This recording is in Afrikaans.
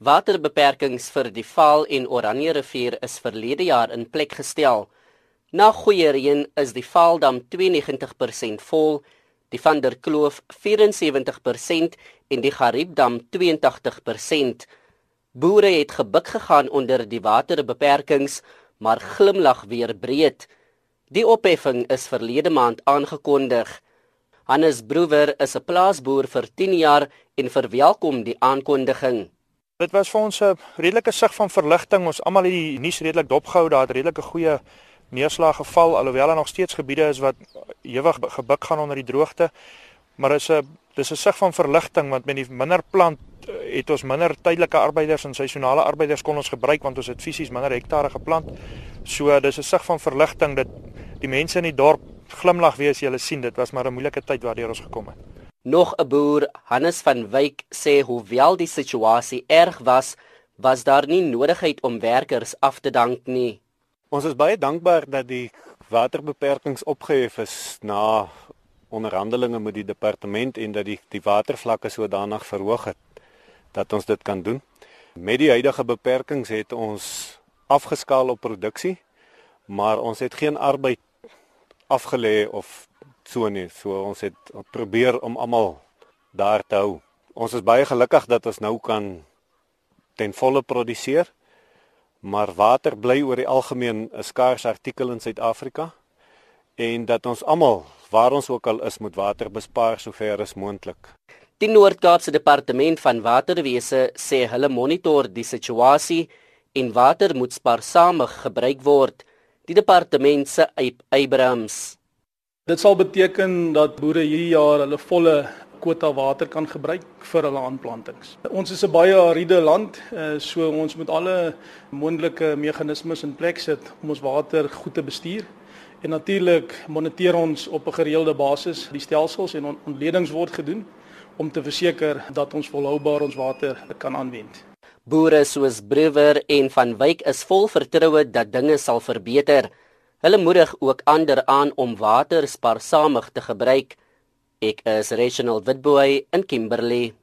Waterbeperkings vir die Vaal en Oranje rivier is verlede jaar in plek gestel. Na goeie reën is die Vaaldam 92% vol, die Van der Kloof 74% en die Gariepdam 82%. Boere het gebuk gegaan onder die waterbeperkings, maar glimlag weer breed. Die opheffing is verlede maand aangekondig. Hannes Broewer is 'n plaasboer vir 10 jaar en verwelkom die aankondiging. Dit was vir ons 'n redelike sig van verligting. Ons almal het die nuus redelik dopgehou dat daar redelike goeie neerslag geval alhoewel daar nog steeds gebiede is wat ewig gebuk gaan onder die droogte. Maar is 'n dis 'n sig van verligting want met die minder plant eh, het ons minder tydelike arbeiders en seisonale arbeiders kon ons gebruik want ons het fisies minder hektare geplant. So dis 'n sig van verligting dat die mense in die dorp glimlag weer as jy hulle sien. Dit was maar 'n moeilike tyd waardeur ons gekom het. Nog 'n boer, Hannes van Wyk, sê hoewel die situasie erg was, was daar nie nodigheid om werkers af te dank nie. Ons is baie dankbaar dat die waterbeperkings opgehef is na onderhandelinge met die departement en dat die die watervlakke sodanig verhoog het dat ons dit kan doen. Met die huidige beperkings het ons afgeskaal op produksie, maar ons het geen arbeid afgelê of so nie. So ons het probeer om almal daar te hou. Ons is baie gelukkig dat ons nou kan ten volle produseer. Maar water bly oor die algemeen 'n skaars artikel in Suid-Afrika en dat ons almal waar ons ook al is moet water bespaar sover as moontlik. Die Noord-Kaapse Departement van Waterwese sê hulle monitor die situasie en water moet spaarsamig gebruik word. Die departement se Abrams Dit sal beteken dat boere hierdie jaar hulle volle kwota water kan gebruik vir hulle aanplantings. Ons is 'n baie ariede land, eh, so ons moet alle moontlike meganismes in plek sit om ons water goed te bestuur. En natuurlik moniteer ons op 'n gereelde basis die stelsels en ontledings word gedoen om te verseker dat ons volhoubaar ons water kan aanwend. Boere soos Brewer en Van Wyk is vol vertroue dat dinge sal verbeter. Hulle moedig ook ander aan om water spaarsamig te gebruik. Ek is Reginald Witboy in Kimberley.